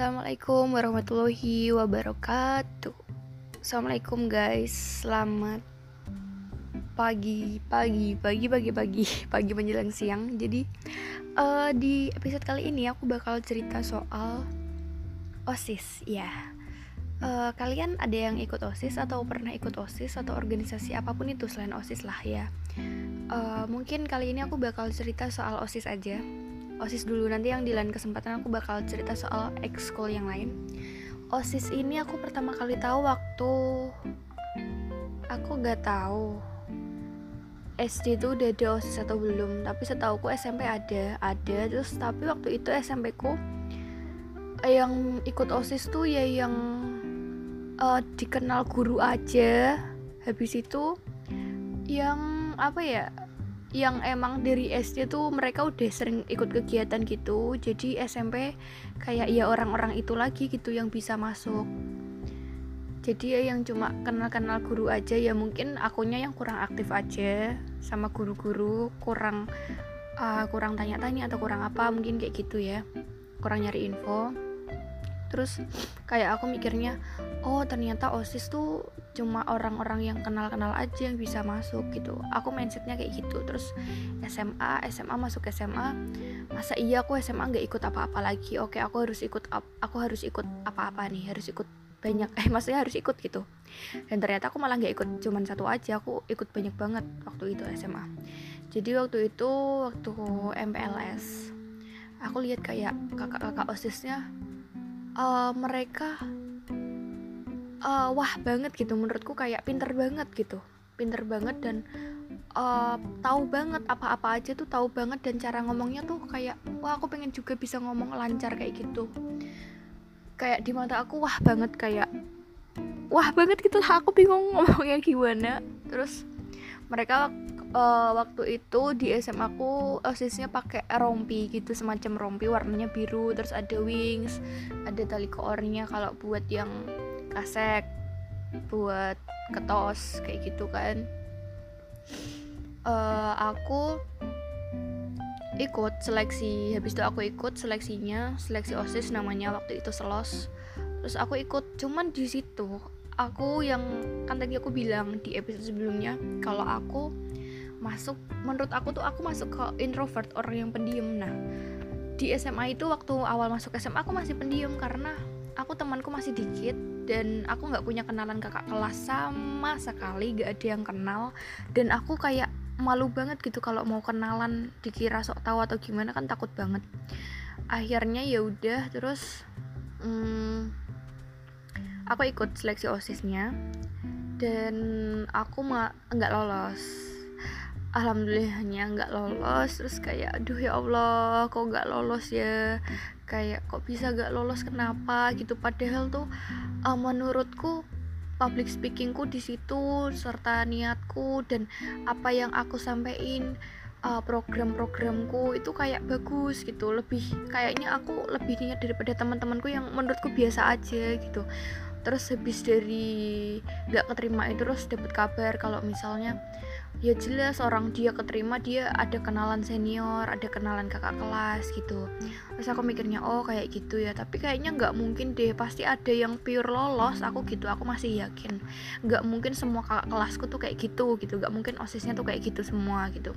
Assalamualaikum warahmatullahi wabarakatuh. Assalamualaikum guys, selamat pagi, pagi, pagi, pagi, pagi, pagi menjelang siang. Jadi uh, di episode kali ini aku bakal cerita soal osis, ya. Uh, kalian ada yang ikut osis atau pernah ikut osis atau organisasi apa pun itu selain osis lah ya. Uh, mungkin kali ini aku bakal cerita soal osis aja OSIS dulu nanti yang di lain kesempatan aku bakal cerita soal ekskul yang lain. OSIS ini aku pertama kali tahu waktu aku gak tahu SD itu udah ada OSIS atau belum, tapi setahu aku SMP ada, ada terus tapi waktu itu SMP ku yang ikut OSIS tuh ya yang uh, dikenal guru aja. Habis itu yang apa ya yang emang dari SD tuh mereka udah sering ikut kegiatan gitu. Jadi SMP kayak ya orang-orang itu lagi gitu yang bisa masuk. Jadi ya yang cuma kenal-kenal guru aja ya mungkin akunya yang kurang aktif aja sama guru-guru kurang uh, kurang tanya-tanya atau kurang apa mungkin kayak gitu ya. Kurang nyari info. Terus kayak aku mikirnya oh ternyata osis tuh cuma orang-orang yang kenal-kenal aja yang bisa masuk gitu. Aku mindsetnya kayak gitu. Terus SMA SMA masuk SMA masa iya aku SMA nggak ikut apa-apa lagi? Oke aku harus ikut aku harus ikut apa-apa nih harus ikut banyak eh maksudnya harus ikut gitu. Dan ternyata aku malah nggak ikut cuman satu aja aku ikut banyak banget waktu itu SMA jadi waktu itu waktu MPLS aku lihat kayak kakak-kakak osisnya uh, mereka uh, wah banget gitu menurutku kayak pinter banget gitu. Pinter banget dan uh, tahu banget apa-apa aja tuh tahu banget dan cara ngomongnya tuh kayak wah aku pengen juga bisa ngomong lancar kayak gitu. Kayak di mata aku wah banget kayak wah banget gitu lah aku bingung ngomongnya gimana. Terus mereka uh, waktu itu di SMA aku osisnya pakai rompi gitu semacam rompi warnanya biru terus ada wings ada tali koornya kalau buat yang kasek buat ketos kayak gitu kan. Uh, aku ikut seleksi habis itu aku ikut seleksinya seleksi osis namanya waktu itu selos. Terus aku ikut cuman di situ aku yang kan tadi aku bilang di episode sebelumnya kalau aku masuk menurut aku tuh aku masuk ke introvert orang yang pendiam. Nah di SMA itu waktu awal masuk SMA aku masih pendiam karena aku temanku masih dikit dan aku nggak punya kenalan kakak kelas sama sekali gak ada yang kenal. Dan aku kayak malu banget gitu kalau mau kenalan dikira sok tahu atau gimana kan takut banget. Akhirnya ya udah terus hmm, aku ikut seleksi osisnya. Dan aku nggak lolos. Alhamdulillahnya nggak lolos terus kayak aduh ya allah kok nggak lolos ya kayak kok bisa nggak lolos? Kenapa? Gitu. Padahal tuh uh, menurutku public speakingku di situ serta niatku dan apa yang aku sampaikan uh, program-programku itu kayak bagus gitu. Lebih kayaknya aku lebih niat daripada teman-temanku yang menurutku biasa aja gitu. Terus habis dari nggak keterima itu terus dapat kabar kalau misalnya ya jelas orang dia keterima dia ada kenalan senior ada kenalan kakak kelas gitu. Terus aku mikirnya oh kayak gitu ya. Tapi kayaknya nggak mungkin deh pasti ada yang pure lolos. Aku gitu aku masih yakin. Nggak mungkin semua kakak kelasku tuh kayak gitu gitu. Nggak mungkin osisnya tuh kayak gitu semua gitu.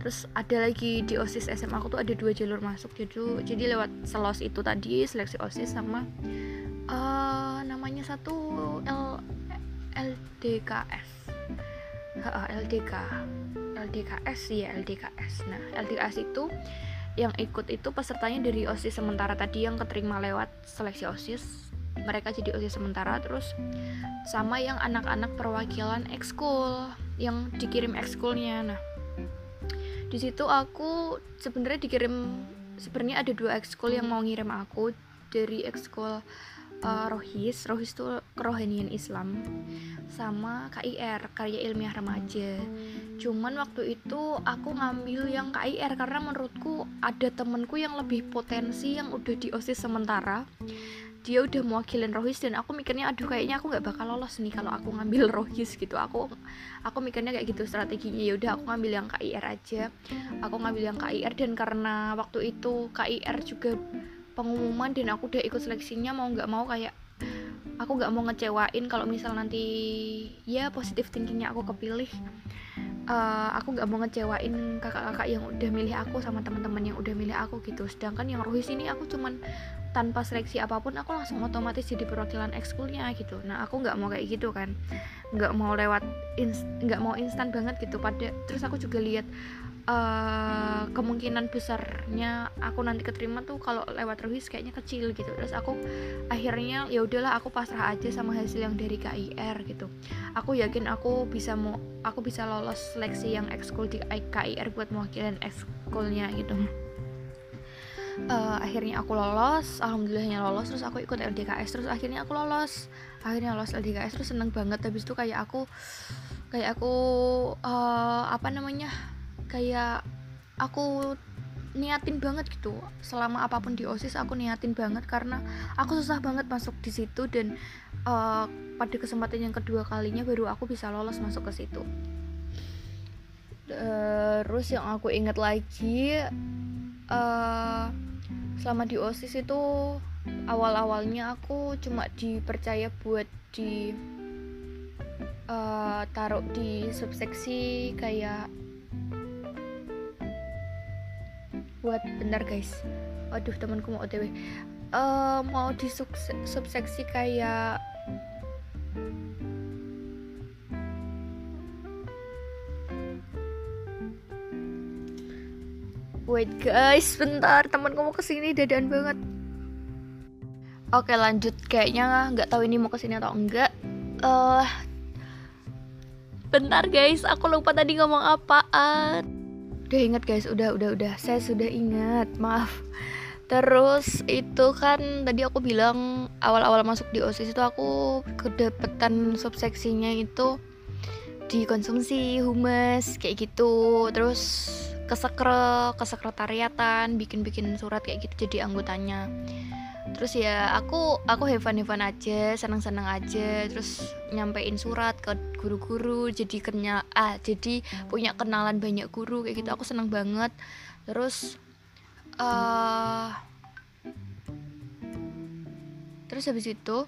Terus ada lagi di osis SMA aku tuh ada dua jalur masuk. Jadi jadi lewat selos itu tadi seleksi osis sama uh, namanya satu L LDKS LDK LDKS ya LDKS nah LDKS itu yang ikut itu pesertanya dari OSIS sementara tadi yang keterima lewat seleksi OSIS. Mereka jadi OSIS sementara terus sama yang anak-anak perwakilan ekskul yang dikirim ekskulnya. Nah di situ aku sebenarnya dikirim sebenarnya ada dua ekskul yang mau ngirim aku dari ekskul uh, Rohis. Rohis itu kerohanian Islam sama KIR karya ilmiah remaja. Cuman waktu itu aku ngambil yang KIR karena menurutku ada temenku yang lebih potensi yang udah di OSIS sementara. Dia udah mewakilin Rohis dan aku mikirnya aduh kayaknya aku nggak bakal lolos nih kalau aku ngambil Rohis gitu. Aku aku mikirnya kayak gitu strateginya. Ya udah aku ngambil yang KIR aja. Aku ngambil yang KIR dan karena waktu itu KIR juga pengumuman dan aku udah ikut seleksinya mau nggak mau kayak aku nggak mau ngecewain kalau misal nanti ya positif thinkingnya aku kepilih. Uh, aku nggak mau ngecewain kakak-kakak yang udah milih aku sama teman-teman yang udah milih aku gitu. Sedangkan yang Rohis ini aku cuman tanpa seleksi apa pun aku langsung otomatis jadi perwakilan ekskulnya gitu. Nah aku nggak mau kayak gitu kan. Nggak mau lewat nggak mau instan banget gitu. Pada terus aku juga lihat uh, kemungkinan besarnya aku nanti keterima tuh kalau lewat revisi kayaknya kecil gitu. Terus aku akhirnya ya udahlah aku pasrah aja sama hasil yang dari KIR gitu. Aku yakin aku bisa mau aku bisa lolos seleksi yang ekskul di KIR buat mewakilin ekskulnya gitu. Uh, akhirnya aku lolos alhamdulillahnya lolos. Terus aku ikut LDKS terus akhirnya aku lolos. Akhirnya lolos LDKS terus seneng banget. Habis itu kayak aku kayak aku uh, apa namanya kayak aku niatin banget gitu. Selama apa pun di osis aku niatin banget karena aku susah banget masuk di situ dan uh, pada kesempatan yang kedua kalinya baru aku bisa lolos masuk ke situ. Terus yang aku inget lagi uh, selama di osis itu awal-awalnya aku cuma dipercaya buat di uh, taruh di subseksi kayak buat bentar guys. Waduh temanku mau otw uh, mau di subseksi kayak wait guys bentar. Temanku mau ke sini dadan banget. Oke lanjut. Kayaknya nggak tahu ini mau ke sini atau enggak. Uh, bentar guys. Aku lupa tadi ngomong apaan udah ingat guys. Udah udah udah. Saya sudah ingat. Maaf. Terus itu kan tadi aku bilang awal-awal masuk di OSIS itu aku kedapetan subseksinya itu dikonsumsi humas kayak gitu. Terus kesekre kesekretariatan bikin-bikin surat kayak gitu jadi anggotanya terus ya aku aku hevan hevan aja senang senang aja. Terus nyampein surat ke guru-guru jadi kenyal ah jadi punya kenalan banyak guru kayak gitu. Aku senang banget. Terus uh, terus habis itu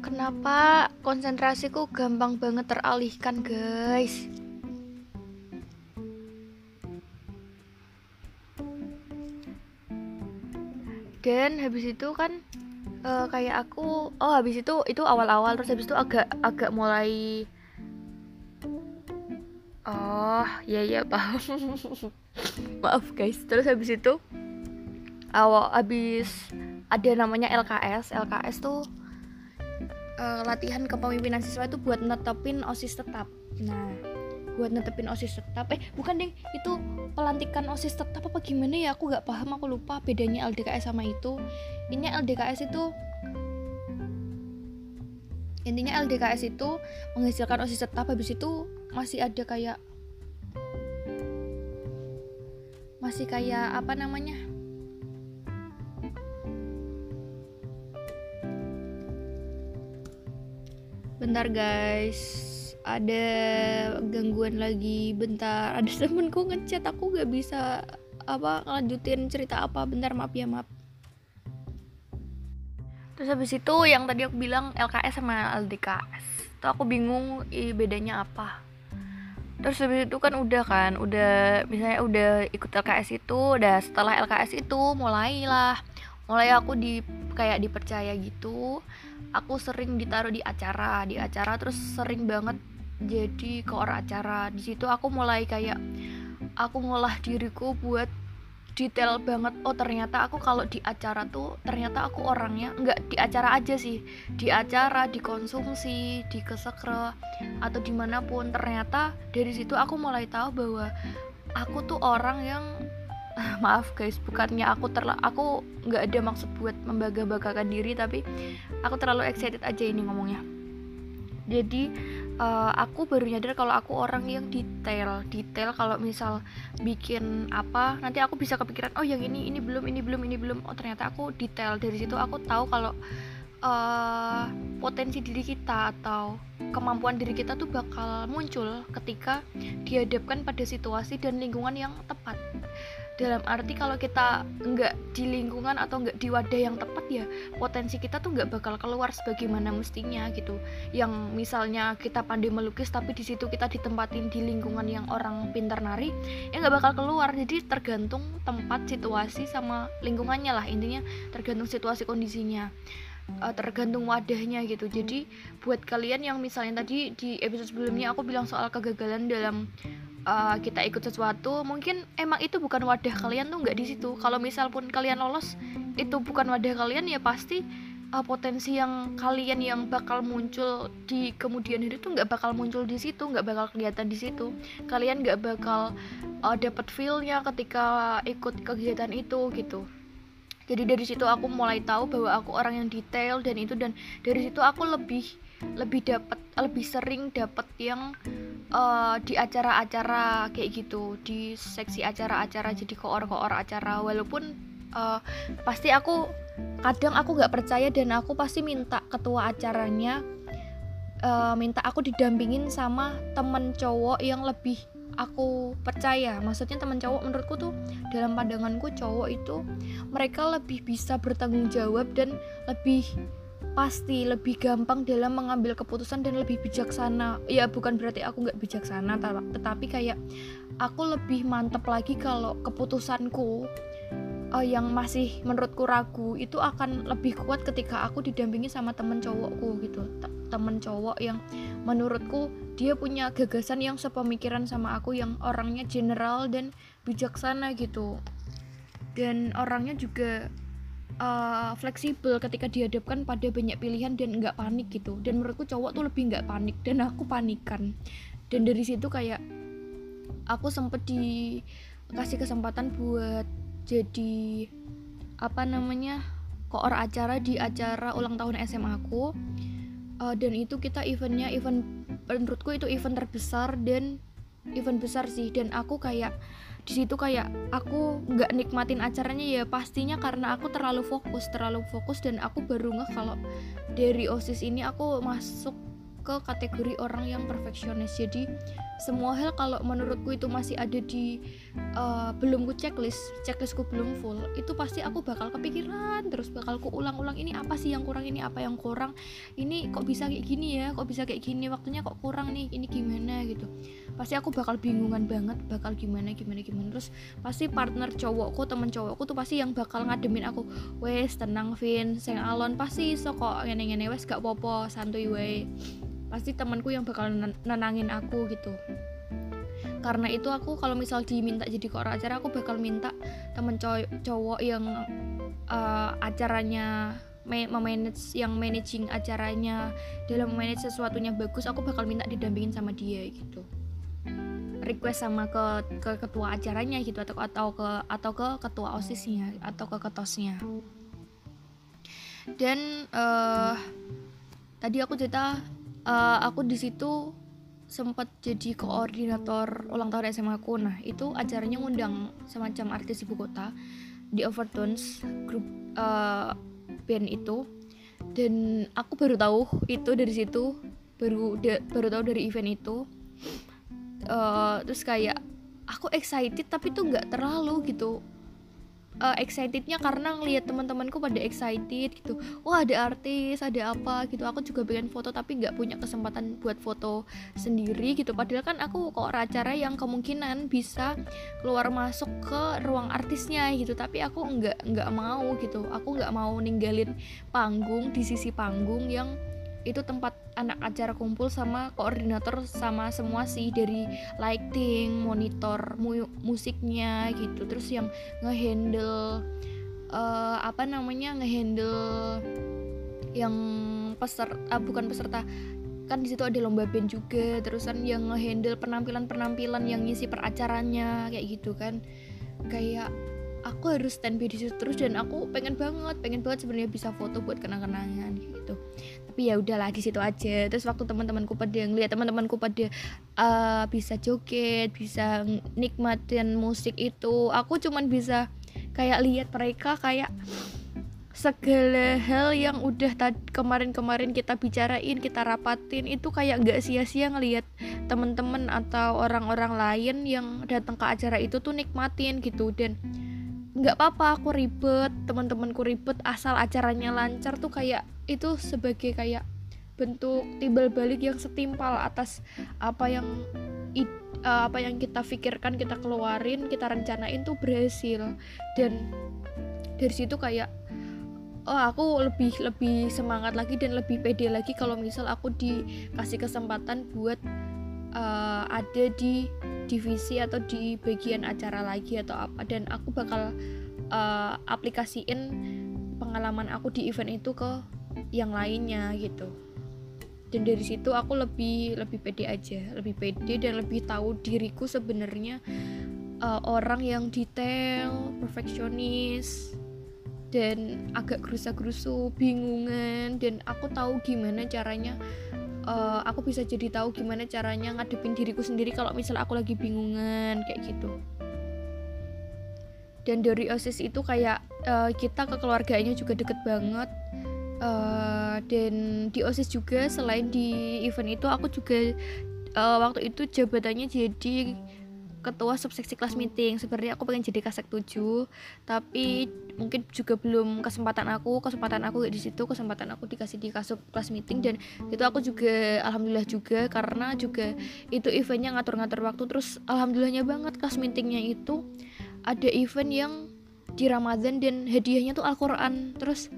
kenapa konsentrasiku gampang banget teralihkan guys dan habis itu kan uh, kayak aku oh habis itu itu awal-awal terus habis itu agak agak mulai oh ya ya paham. Maaf guys. Terus habis itu awal habis ada namanya LKS LKS tuh uh, latihan kepemimpinan siswa itu buat netepin osis tetap. Nah buat netepin osis tetap. Eh bukan deh itu pelantikan osis tetap apa gimana ya? Aku nggak paham aku lupa bedanya LDKS sama itu. Ini LDKS itu intinya LDKS itu menghasilkan osis tetap. Habis itu masih ada kayak masih kayak apa namanya? Bentar guys ada gangguan lagi bentar. Ada temenku ngechat aku gak bisa apa lanjutin cerita apa. Bentar maaf ya maaf. Terus habis itu yang tadi aku bilang LKS sama LDKS itu aku bingung i, bedanya apa. Terus habis itu kan udah kan udah misalnya udah ikut LKS itu udah setelah LKS itu mulailah. Mulai aku di kayak dipercaya gitu. Aku sering ditaruh di acara di acara terus sering banget jadi ke orang acara. Di situ aku mulai kayak aku ngolah diriku buat detail banget. Oh ternyata aku kalau di acara tuh ternyata aku orangnya nggak di acara aja sih. Di acara dikonsumsi di kesekre atau di mana pun. Ternyata dari situ aku mulai tahu bahwa aku tuh orang yang maaf guys bukannya aku terlalu aku nggak ada maksud buat membangga-banggakan diri tapi aku terlalu excited aja ini ngomongnya. Jadi uh, aku baru nyadar kalau aku orang yang detail. Detail kalau misal bikin apa nanti aku bisa kepikiran oh yang ini ini belum ini belum ini belum. Oh ternyata aku detail. Dari situ aku tahu kalau uh, potensi diri kita atau kemampuan diri kita tuh bakal muncul ketika dihadapkan pada situasi dan lingkungan yang tepat dalam arti kalau kita nggak di lingkungan atau nggak di wadah yang tepat ya potensi kita tuh nggak bakal keluar sebagaimana mestinya gitu. Yang misalnya kita pandai melukis tapi di situ kita ditempatin di lingkungan yang orang pintar nari ya nggak bakal keluar. Jadi tergantung tempat situasi sama lingkungannya lah. Intinya tergantung situasi kondisinya uh, tergantung wadahnya gitu. Jadi buat kalian yang misalnya tadi di episode sebelumnya aku bilang soal kegagalan dalam uh, kita ikut sesuatu mungkin emang itu bukan wadah kalian tuh nggak di situ. Kalau misal pun kalian lolos itu bukan wadah kalian ya pasti uh, potensi yang kalian yang bakal muncul di kemudian hari itu nggak bakal muncul di situ nggak bakal kelihatan di situ. Kalian nggak bakal uh, dapat feelnya ketika ikut kegiatan itu gitu. Jadi dari situ aku mulai tahu bahwa aku orang yang detail dan itu dan dari situ aku lebih lebih dapat lebih sering dapat yang uh, di acara-acara kayak gitu di seksi acara-acara jadi koor-koor acara. Walaupun uh, pasti aku kadang aku nggak percaya dan aku pasti minta ketua acaranya uh, minta aku didampingin sama temen cowok yang lebih aku percaya. Maksudnya teman cowok menurutku tuh dalam pandanganku cowok itu mereka lebih bisa bertanggung jawab dan lebih pasti lebih gampang dalam mengambil keputusan dan lebih bijaksana. Ya bukan berarti aku nggak bijaksana tetapi kayak aku lebih mantep lagi kalau keputusanku uh, yang masih menurutku ragu itu akan lebih kuat ketika aku didampingi sama temen cowokku gitu. Temen cowok yang menurutku dia punya gagasan yang sepemikiran sama aku yang orangnya general dan bijaksana gitu. Dan orangnya juga uh, fleksibel ketika dihadapkan pada banyak pilihan dan nggak panik gitu. Dan menurutku cowok tuh lebih nggak panik dan aku panikan. Dan dari situ kayak aku sempet dikasih kesempatan buat jadi apa namanya koor acara di acara ulang tahun SMA aku uh, dan itu kita eventnya event menurutku itu event terbesar dan event besar sih. Dan aku kayak di situ kayak aku nggak nikmatin acaranya ya pastinya karena aku terlalu fokus terlalu fokus dan aku baru nggak kalau dari osis ini aku masuk ke kategori orang yang perfeksionis. Jadi semua hal kalau menurutku itu masih ada di uh, belum ku checklist checklistku belum full itu pasti aku bakal kepikiran terus bakal ku ulang-ulang ini apa sih yang kurang ini apa yang kurang? Ini kok bisa kayak gini ya? Kok bisa kayak gini? Waktunya kok kurang nih? Ini gimana? Gitu. Pasti aku bakal bingungan banget bakal gimana gimana gimana. Terus pasti partner cowokku temen cowokku tuh pasti yang bakal ngademin aku wes tenang Vin seng alon pasti so kok ngene-ngene wes gak popo santuy we pasti temanku yang bakal nenangin aku gitu. Karena itu aku kalau misal diminta jadi koor acara aku bakal minta temen cowok, cowok yang uh, acaranya memanage yang managing acaranya dalam manage sesuatunya bagus aku bakal minta didampingin sama dia gitu. Request sama ke ke ketua acaranya gitu atau atau ke atau ke ketua osisnya atau ke ketosnya. Dan uh, tadi aku cerita uh, aku di situ sempat jadi koordinator ulang tahun SMA aku. Nah itu acaranya ngundang semacam artis ibu kota di Overtones grup uh, band itu. Dan aku baru tahu itu dari situ baru de, baru tahu dari event itu. Uh, terus kayak aku excited tapi tuh nggak terlalu gitu uh, excitednya karena ngelihat teman-temanku pada excited gitu. Wah ada artis ada apa gitu. Aku juga pengen foto tapi nggak punya kesempatan buat foto sendiri gitu. Padahal kan aku kok acara yang kemungkinan bisa keluar masuk ke ruang artisnya gitu. Tapi aku nggak nggak mau gitu. Aku nggak mau ninggalin panggung di sisi panggung yang itu tempat anak acara kumpul sama koordinator sama semua sih dari lighting, monitor mu musiknya gitu. Terus yang ngehandle uh, apa namanya ngehandle yang peserta uh, bukan peserta kan di situ ada lomba band juga. Terusan yang ngehandle penampilan-penampilan yang ngisi peracaranya kayak gitu kan. Kayak aku harus stand by di situ terus dan aku pengen banget pengen banget sebenarnya bisa foto buat kenang-kenangan gitu tapi ya udahlah di situ aja. Terus waktu teman-temanku pada ngeliat teman-temanku pada uh, bisa joget bisa nikmatin musik itu. Aku cuman bisa kayak lihat mereka kayak segala hal yang udah kemarin-kemarin kita bicarain kita rapatin. Itu kayak nggak sia-sia ngelihat temen-temen atau orang-orang lain yang datang ke acara itu tuh nikmatin gitu. Dan nggak apa-apa aku ribet teman-temanku ribet asal acaranya lancar tuh kayak itu sebagai kayak bentuk timbal balik yang setimpal atas apa yang uh, apa yang kita pikirkan kita keluarin kita rencanain tuh berhasil. Dan dari situ kayak oh aku lebih lebih semangat lagi dan lebih pede lagi kalau misal aku dikasih kesempatan buat uh, ada di divisi atau di bagian acara lagi atau apa dan aku bakal uh, aplikasiin pengalaman aku di event itu ke yang lainnya gitu. Dan dari situ aku lebih lebih pede aja lebih pede dan lebih tahu diriku sebenarnya uh, orang yang detail perfeksionis dan agak gerusa-gerusu, bingungan dan aku tahu gimana caranya uh, aku bisa jadi tahu gimana caranya ngadepin diriku sendiri kalau misal aku lagi bingungan kayak gitu. Dan dari OSIS itu kayak uh, kita ke keluarganya juga deket banget. Uh, dan di OSIS juga selain di event itu aku juga uh, waktu itu jabatannya jadi ketua subseksi kelas meeting. Sebenarnya aku pengen jadi kasek 7 tapi mungkin juga belum kesempatan aku. Kesempatan aku di situ kesempatan aku dikasih di kasub kelas meeting. Dan itu aku juga alhamdulillah juga karena juga itu eventnya ngatur-ngatur waktu. Terus alhamdulillahnya banget kelas meetingnya itu ada event yang di Ramadan dan hadiahnya tuh Al-Quran. Terus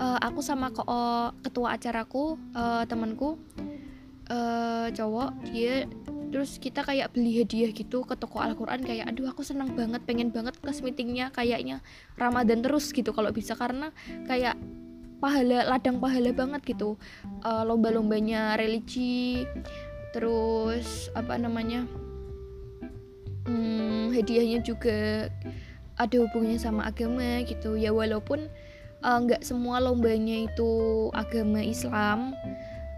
uh, aku sama ke uh, ketua acaraku uh, temanku uh, cowok dia terus kita kayak beli hadiah gitu ke toko Al-Quran kayak aduh aku senang banget pengen banget kelas meetingnya kayaknya Ramadan terus gitu kalau bisa. Karena kayak pahala ladang pahala banget gitu. Uh, lomba-lombanya religi terus apa namanya hmm, hadiahnya juga ada hubungannya sama agama gitu. Ya walaupun eh, nggak uh, semua lombanya itu agama Islam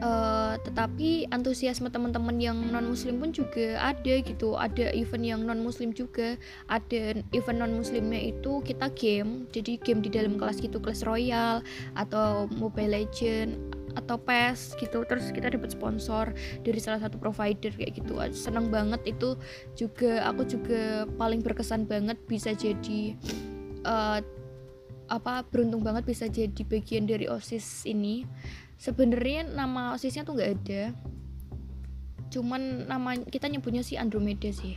Uh, tetapi antusiasme teman-teman yang non muslim pun juga ada gitu. Ada event yang non muslim juga. Ada event non muslimnya itu kita game. Jadi game di dalam kelas gitu kelas royal atau mobile legend atau PES gitu. Terus kita dapat sponsor dari salah satu provider kayak gitu. Seneng banget itu juga. Aku juga paling berkesan banget bisa jadi uh, apa beruntung banget bisa jadi bagian dari osis ini sebenarnya nama osisnya tuh nggak ada. Cuman nama kita nyebutnya si Andromeda sih.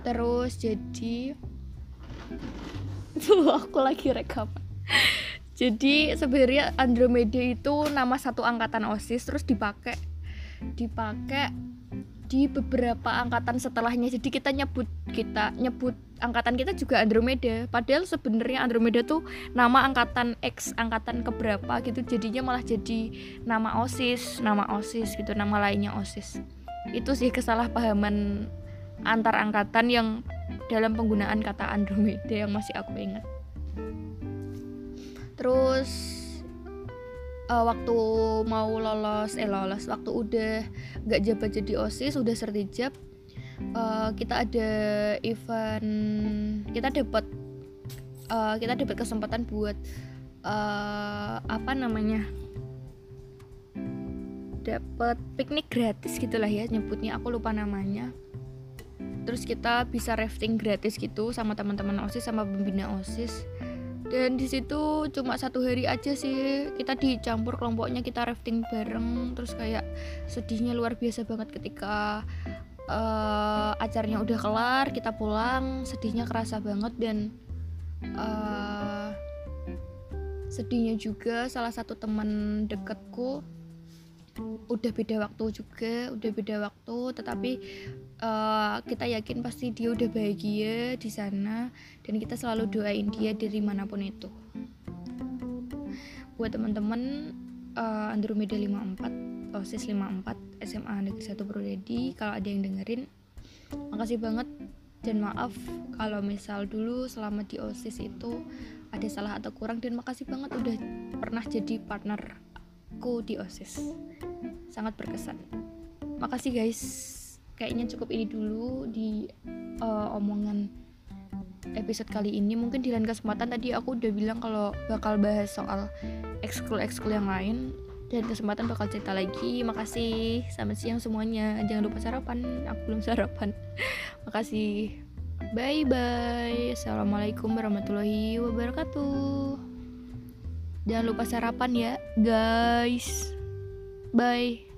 Terus jadi tuh aku lagi rekam. Jadi sebenarnya Andromeda itu nama satu angkatan osis terus dipakai dipakai di beberapa angkatan setelahnya. Jadi kita nyebut kita nyebut angkatan kita juga Andromeda. Padahal sebenarnya Andromeda tuh nama angkatan X angkatan keberapa gitu. Jadinya malah jadi nama OSIS nama OSIS gitu nama lainnya OSIS. Itu sih kesalahpahaman antar angkatan yang dalam penggunaan kata Andromeda yang masih aku ingat. Terus uh, waktu mau lolos eh lolos waktu udah nggak jabat jadi osis udah sertijab uh, kita ada event kita dapat uh, kita dapat kesempatan buat uh, apa namanya? Dapat piknik gratis gitulah ya nyebutnya aku lupa namanya. Terus kita bisa rafting gratis gitu sama teman-teman osis sama pembina osis. Dan di situ cuma satu hari aja sih kita dicampur kelompoknya kita rafting bareng. Terus kayak sedihnya luar biasa banget ketika acaranya udah kelar kita pulang sedihnya kerasa banget dan uh, sedihnya juga salah satu teman deketku udah beda waktu juga udah beda waktu tetapi uh, kita yakin pasti dia udah bahagia di sana dan kita selalu doain dia dari mana pun itu. Buat teman-teman uh, Andromeda 54 OSIS 54 SMA Negeri 1 Prodedi kalau ada yang dengerin makasih banget. Dan maaf kalau misal dulu selama di OSIS itu ada salah atau kurang dan makasih banget udah pernah jadi partner aku di OSIS. Sangat berkesan. Makasih guys. Kayaknya cukup ini dulu di uh, omongan episode kali ini. Mungkin di lain kesempatan tadi aku udah bilang kalau bakal bahas soal ekskul ekskul yang lain dan kesempatan bakal cerita lagi. Makasih. Selamat siang semuanya. Jangan lupa sarapan. Aku belum sarapan. Makasih. Bye bye assalamualaikum warahmatullahi wabarakatuh. Jangan lupa sarapan ya guys. Bye